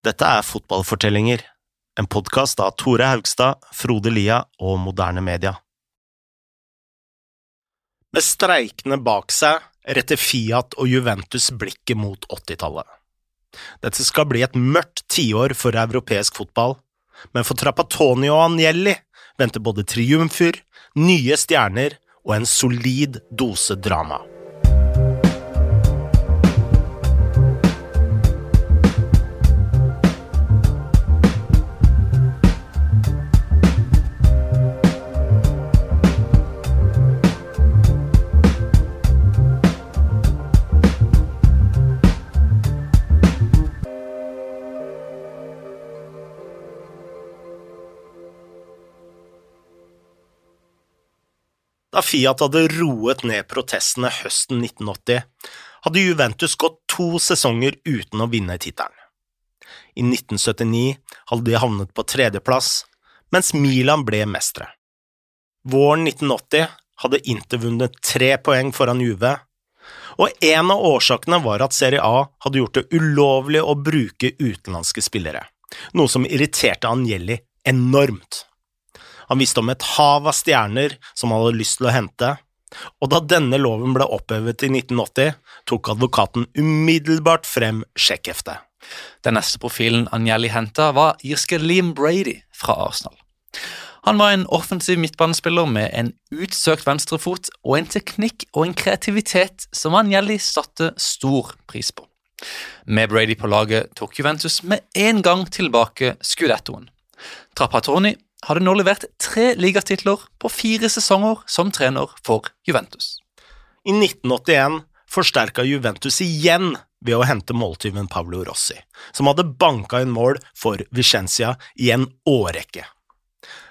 Dette er Fotballfortellinger, en podkast av Tore Haugstad, Frode Lia og Moderne Media. Med streikene bak seg retter Fiat og Juventus blikket mot 80-tallet. Dette skal bli et mørkt tiår for europeisk fotball, men for Trappatoni og Agnelli venter både triumfer, nye stjerner og en solid dose drama. Da Fiat hadde roet ned protestene høsten 1980, hadde Juventus gått to sesonger uten å vinne tittelen. I 1979 hadde de havnet på tredjeplass, mens Milan ble mestere. Våren 1980 hadde Inter vunnet tre poeng foran Juve, og en av årsakene var at Serie A hadde gjort det ulovlig å bruke utenlandske spillere, noe som irriterte Angelli enormt. Han visste om et hav av stjerner som han hadde lyst til å hente, og da denne loven ble opphevet i 1980, tok advokaten umiddelbart frem sjekkheftet. Den neste profilen Agnelli henta, var irske Liam Brady fra Arsenal. Han var en offensiv midtbanespiller med en utsøkt venstrefot og en teknikk og en kreativitet som Agnelli satte stor pris på. Med Brady på laget tok Juventus med en gang tilbake skudettoen. Hadde nå levert tre ligatitler på fire sesonger som trener for Juventus. I 1981 forsterka Juventus igjen ved å hente måltyven Pablo Rossi, som hadde banka inn mål for Vicencia i en årrekke.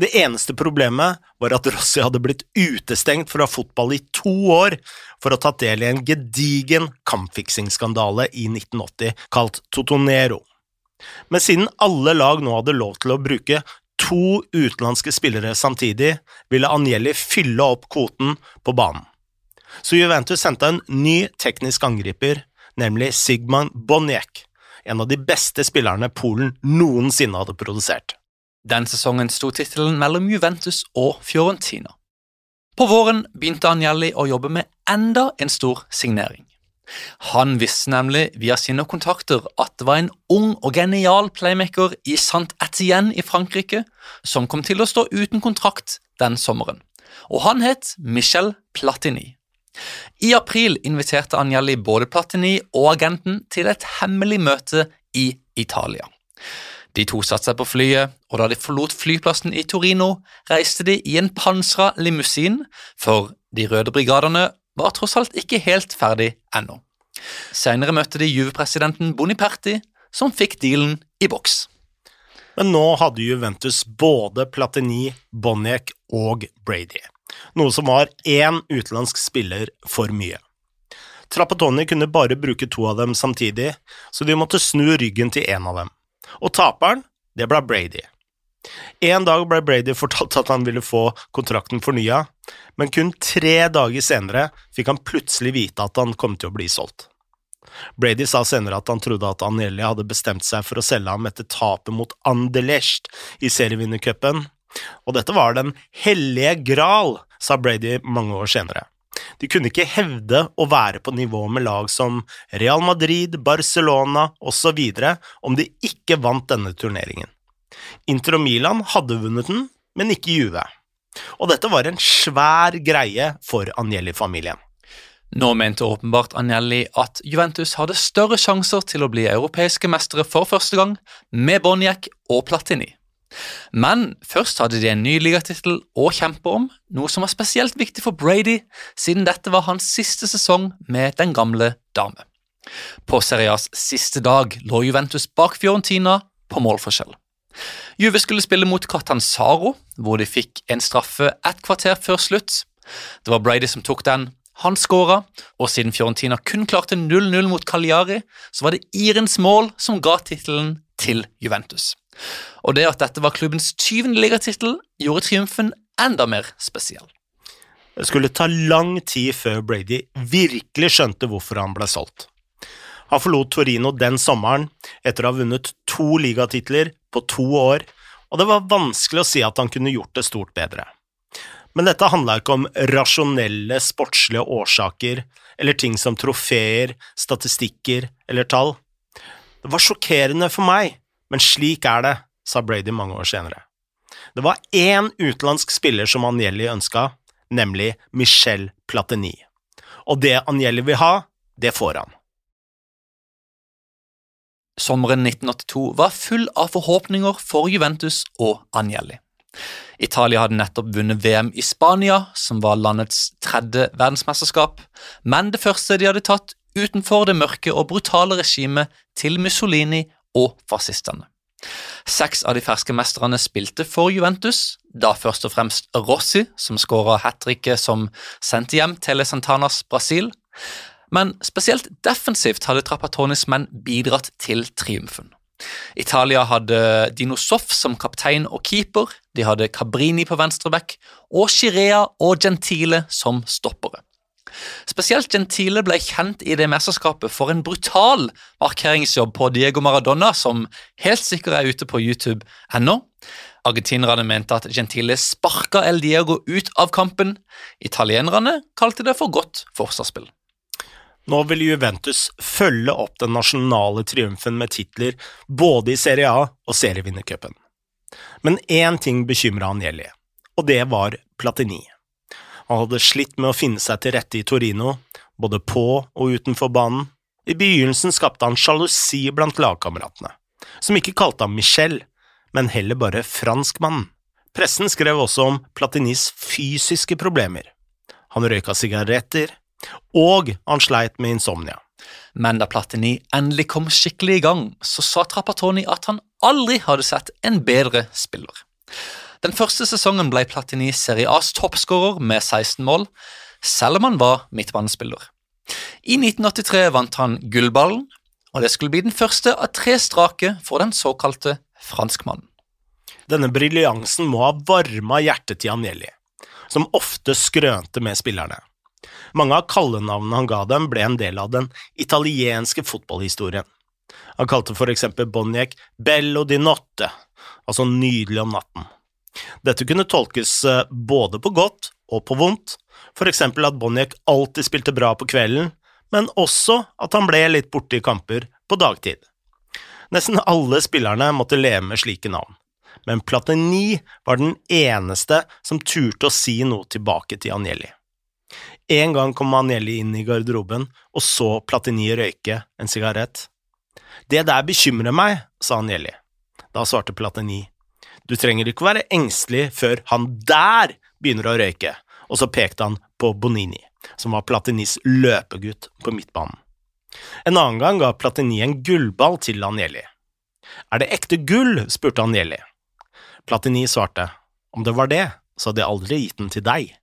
Det eneste problemet var at Rossi hadde blitt utestengt fra fotball i to år for å tatt del i en gedigen kampfiksingsskandale i 1980 kalt Totonero. Men siden alle lag nå hadde lov til å bruke to utenlandske spillere samtidig, ville Agnelli fylle opp kvoten på banen. Så Juventus sendte en ny teknisk angriper, nemlig Sigmund Boniek, en av de beste spillerne Polen noensinne hadde produsert. Den sesongen sto tittelen mellom Juventus og Fiorentina. På våren begynte Agnelli å jobbe med enda en stor signering. Han visste nemlig via sine kontakter at det var en ung og genial playmaker i Saint Etienne i Frankrike som kom til å stå uten kontrakt den sommeren, og han het Michel Platini. I april inviterte Agnelli både Platini og agenten til et hemmelig møte i Italia. De to satte seg på flyet, og da de forlot flyplassen i Torino, reiste de i en pansra limousin, for de røde brigadene var tross alt ikke helt ferdig ennå. Senere møtte de Juve-presidenten Boniperti, som fikk dealen i boks. Men nå hadde Juventus både Platini, Boniek og Brady, noe som var én utenlandsk spiller for mye. Trappatoni kunne bare bruke to av dem samtidig, så de måtte snu ryggen til én av dem. Og taperen, det ble Brady. En dag ble Brady fortalt at han ville få kontrakten fornya, men kun tre dager senere fikk han plutselig vite at han kom til å bli solgt. Brady sa senere at han trodde at Agnelli hadde bestemt seg for å selge ham etter tapet mot Anderlecht i serievinnercupen, og dette var den hellige gral, sa Brady mange år senere. De kunne ikke hevde å være på nivå med lag som Real Madrid, Barcelona osv. om de ikke vant denne turneringen. Inter og Milan hadde vunnet den, men ikke Juve. Og dette var en svær greie for Agnelli-familien. Nå mente åpenbart Agnelli at Juventus hadde større sjanser til å bli europeiske mestere for første gang, med Boniek og Platini. Men først hadde de en ny ligatittel å kjempe om, noe som var spesielt viktig for Brady, siden dette var hans siste sesong med den gamle dame. På Serias siste dag lå Juventus bak Fiorentina på målforskjell. Juve skulle spille mot Catanzaro, hvor de fikk en straffe ett kvarter før slutt. Det var Brady som tok den. Han skåra, og siden Fiorentina kun klarte 0-0 mot Cagliari, så var det Irens mål som ga tittelen til Juventus. Og det at dette var klubbens 20. ligatittel, gjorde triumfen enda mer spesiell. Det skulle ta lang tid før Brady virkelig skjønte hvorfor han ble solgt. Han forlot Torino den sommeren etter å ha vunnet to ligatitler på to år, og det var vanskelig å si at han kunne gjort det stort bedre. Men dette handla ikke om rasjonelle sportslige årsaker eller ting som trofeer, statistikker eller tall. Det var sjokkerende for meg, men slik er det, sa Brady mange år senere. Det var én utenlandsk spiller som Angelli ønska, nemlig Michel Platini. Og det Angelli vil ha, det får han. Sommeren 1982 var full av forhåpninger for Juventus og Agnelli. Italia hadde nettopp vunnet VM i Spania, som var landets tredje verdensmesterskap, men det første de hadde tatt utenfor det mørke og brutale regimet til Mussolini og fascistene. Seks av de ferske mesterne spilte for Juventus, da først og fremst Rossi, som skåra hat tricket som sendte hjem Tele Santanas Brasil, men spesielt defensivt hadde Trapatonis menn bidratt til triumfen. Italia hadde Dino Soff som kaptein og keeper, de hadde Cabrini på venstreback og Chirea og Gentile som stoppere. Spesielt Gentile ble kjent i det mesterskapet for en brutal markeringsjobb på Diego Maradona, som helt sikkert er ute på YouTube ennå. Argentinerne mente at Gentile sparka El Diego ut av kampen. Italienerne kalte det for godt forsvarsspill. Nå vil Juventus følge opp den nasjonale triumfen med titler både i Serie A og serievinnercupen. Men én ting bekymra Agnelli, og det var Platini. Han hadde slitt med å finne seg til rette i Torino, både på og utenfor banen. I begynnelsen skapte han sjalusi blant lagkameratene, som ikke kalte ham Michel, men heller bare franskmannen. Pressen skrev også om Platinis fysiske problemer. Han røyka sigaretter, og han sleit med insomnia. Men da Platini endelig kom skikkelig i gang, så sa Trappatoni at han aldri hadde sett en bedre spiller. Den første sesongen ble Platini Serie A's toppskårer med 16 mål, selv om han var midtbanespiller. I 1983 vant han gullballen, og det skulle bli den første av tre strake for den såkalte franskmannen. Denne briljansen må ha varma hjertet til Agnelli, som ofte skrønte med spillerne. Mange av kallenavnene han ga dem, ble en del av den italienske fotballhistorien. Han kalte for eksempel Boniek Bello di notte, altså nydelig om natten. Dette kunne tolkes eh, både på godt og på vondt, for eksempel at Boniek alltid spilte bra på kvelden, men også at han ble litt borte i kamper på dagtid. Nesten alle spillerne måtte leve med slike navn, men Platini var den eneste som turte å si noe tilbake til Agnelli. En gang kom Manelli inn i garderoben og så Platini røyke en sigarett. Det der bekymrer meg, sa Agnelli. Da svarte Platini. Du trenger ikke være engstelig før han der begynner å røyke, og så pekte han på Bonini, som var Platinis løpegutt på midtbanen. En annen gang ga Platini en gullball til Agnelli. Er det ekte gull? spurte Agnelli. Platini svarte. Om det var det, så hadde jeg aldri gitt den til deg.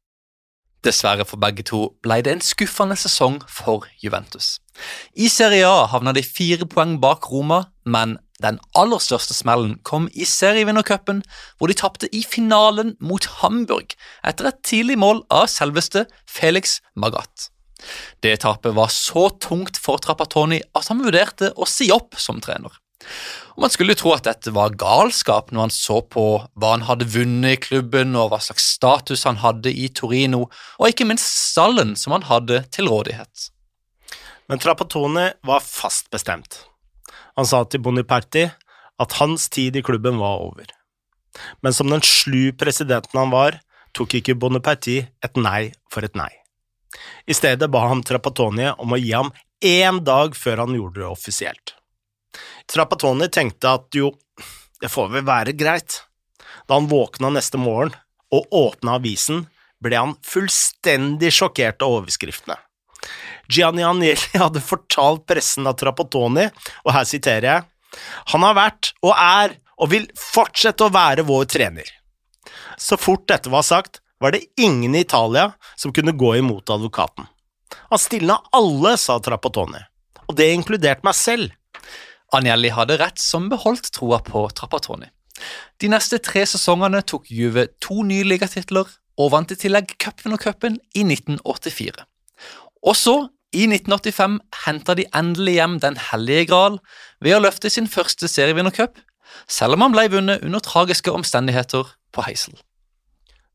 Dessverre for begge to ble det en skuffende sesong for Juventus. I Serie A havna de fire poeng bak Roma, men den aller største smellen kom i serievinnercupen, hvor de tapte i finalen mot Hamburg etter et tidlig mål av selveste Felix Magath. Det tapet var så tungt for Trappatoni at han vurderte å si opp som trener. Og Man skulle jo tro at dette var galskap når han så på hva han hadde vunnet i klubben, og hva slags status han hadde i Torino, og ikke minst stallen som han hadde til rådighet. Men Trapattoni var fast bestemt. Han sa til Boniperti at hans tid i klubben var over. Men som den slu presidenten han var, tok ikke Boniperti et nei for et nei. I stedet ba han Trapattoni om å gi ham én dag før han gjorde det offisielt. Trapattoni tenkte at jo, det får vel være greit. Da han våkna neste morgen og åpna avisen, ble han fullstendig sjokkert av overskriftene. Gianni Agnelli hadde fortalt pressen av Trapattoni, og her siterer jeg, han har vært og er og vil fortsette å være vår trener. Så fort dette var sagt, var det ingen i Italia som kunne gå imot advokaten. Han stilna alle, sa Trapattoni, og det inkluderte meg selv. Agnelli hadde rett som beholdt troa på Trappatoni. De neste tre sesongene tok Juve to nye ligatitler og vant i tillegg cupen og cupen i 1984. Og så, i 1985 henta de endelig hjem Den hellige gral ved å løfte sin første serievinnercup, selv om han ble vunnet under tragiske omstendigheter på Heisel.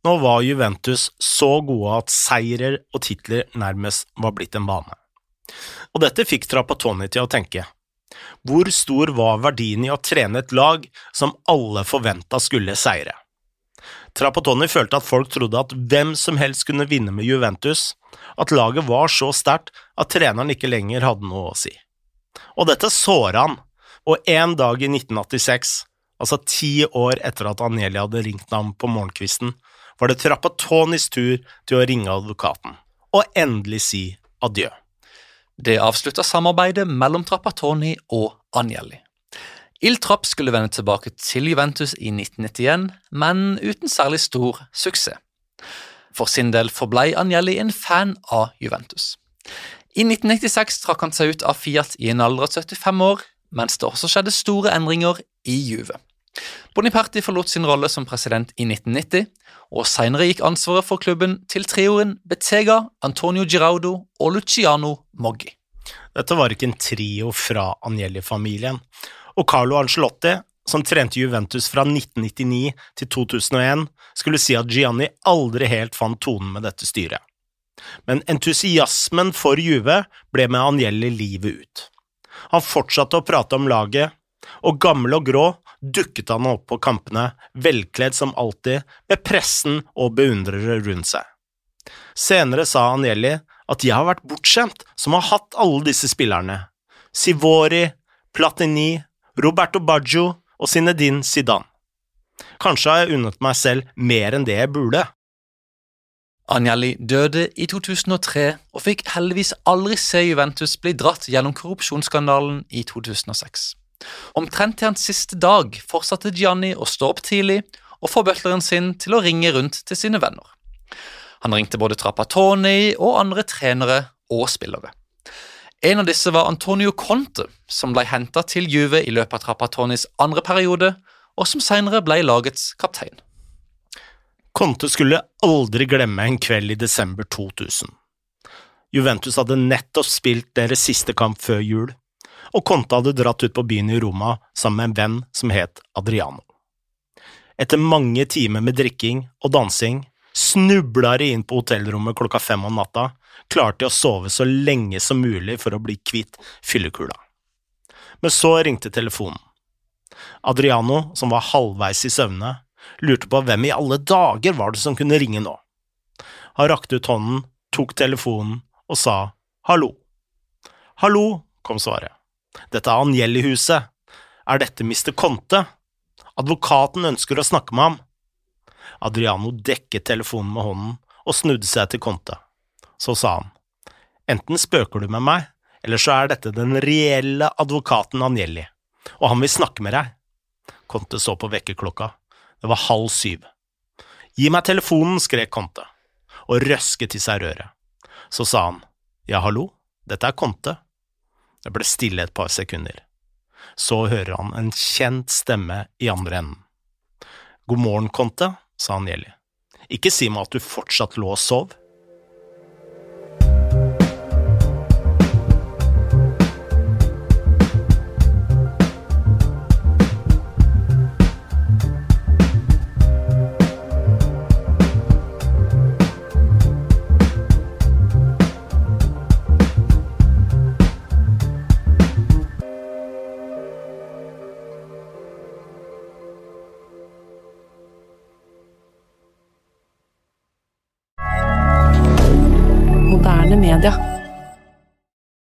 Nå var Juventus så gode at seirer og titler nærmest var blitt en vane. Og dette fikk Trappatoni til å tenke. Hvor stor var verdien i å trene et lag som alle forventa skulle seire? Trapattoni følte at folk trodde at hvem som helst kunne vinne med Juventus, at laget var så sterkt at treneren ikke lenger hadde noe å si. Og dette såra han, og en dag i 1986, altså ti år etter at Agnelli hadde ringt ham på morgenkvisten, var det Trapattonis tur til å ringe advokaten og endelig si adjø. Det avslutta samarbeidet mellom Trapattoni og Anjelli. Il Trapp skulle vende tilbake til Juventus i 1991, men uten særlig stor suksess. For sin del forblei Anjelli en fan av Juventus. I 1996 trakk han seg ut av Fiat i en alder av 75 år, mens det også skjedde store endringer i Juve. Boniperti forlot sin rolle som president i 1990, og senere gikk ansvaret for klubben til trioen Betega, Antonio Giraudo og Luciano Moggi. Dette var ikke en trio fra Agnelli-familien, og Carlo Ancelotti, som trente Juventus fra 1999 til 2001, skulle si at Gianni aldri helt fant tonen med dette styret. Men entusiasmen for Juve ble med Agnelli livet ut. Han fortsatte å prate om laget, og gammel og grå dukket han opp på kampene, velkledd som alltid, med pressen og beundrere rundt seg. Senere sa Anjeli at jeg har vært bortskjemt som har hatt alle disse spillerne. Sivori, Platini, Roberto Baggio og Zinedine Zidane. Kanskje har jeg unnet meg selv mer enn det jeg burde. Anjeli døde i 2003 og fikk heldigvis aldri se Juventus bli dratt gjennom korrupsjonsskandalen i 2006. Omtrent til hans siste dag fortsatte Gianni å stå opp tidlig og få butleren sin til å ringe rundt til sine venner. Han ringte både Trapattoni og andre trenere og spillere. En av disse var Antonio Conte, som ble henta til Juve i løpet av Trapattonis andre periode, og som senere ble lagets kaptein. Conte skulle aldri glemme en kveld i desember 2000. Juventus hadde nettopp spilt deres siste kamp før jul, og Conte hadde dratt ut på byen i Roma sammen med en venn som het Adriano. Etter mange timer med drikking og dansing snubla de inn på hotellrommet klokka fem om natta, klarte de å sove så lenge som mulig for å bli kvitt fyllekula. Men så ringte telefonen. Adriano, som var halvveis i søvne, lurte på hvem i alle dager var det som kunne ringe nå. Han rakte ut hånden, tok telefonen og sa hallo. Hallo, kom svaret. Dette er Agnelli-huset. Er dette Mr. Conte? Advokaten ønsker å snakke med ham. Adriano dekket telefonen med hånden og snudde seg til Conte. Så sa han, enten spøker du med meg, eller så er dette den reelle advokaten Agnelli, og han vil snakke med deg. Conte så på vekkerklokka. Det var halv syv. Gi meg telefonen, skrek Conte, og røsket i seg røret. Så sa han, ja, hallo, dette er Conte. Det ble stille et par sekunder. Så hører han en kjent stemme i andre enden. God morgen, Conte, sa Agnelli. Ikke si meg at du fortsatt lå og sov.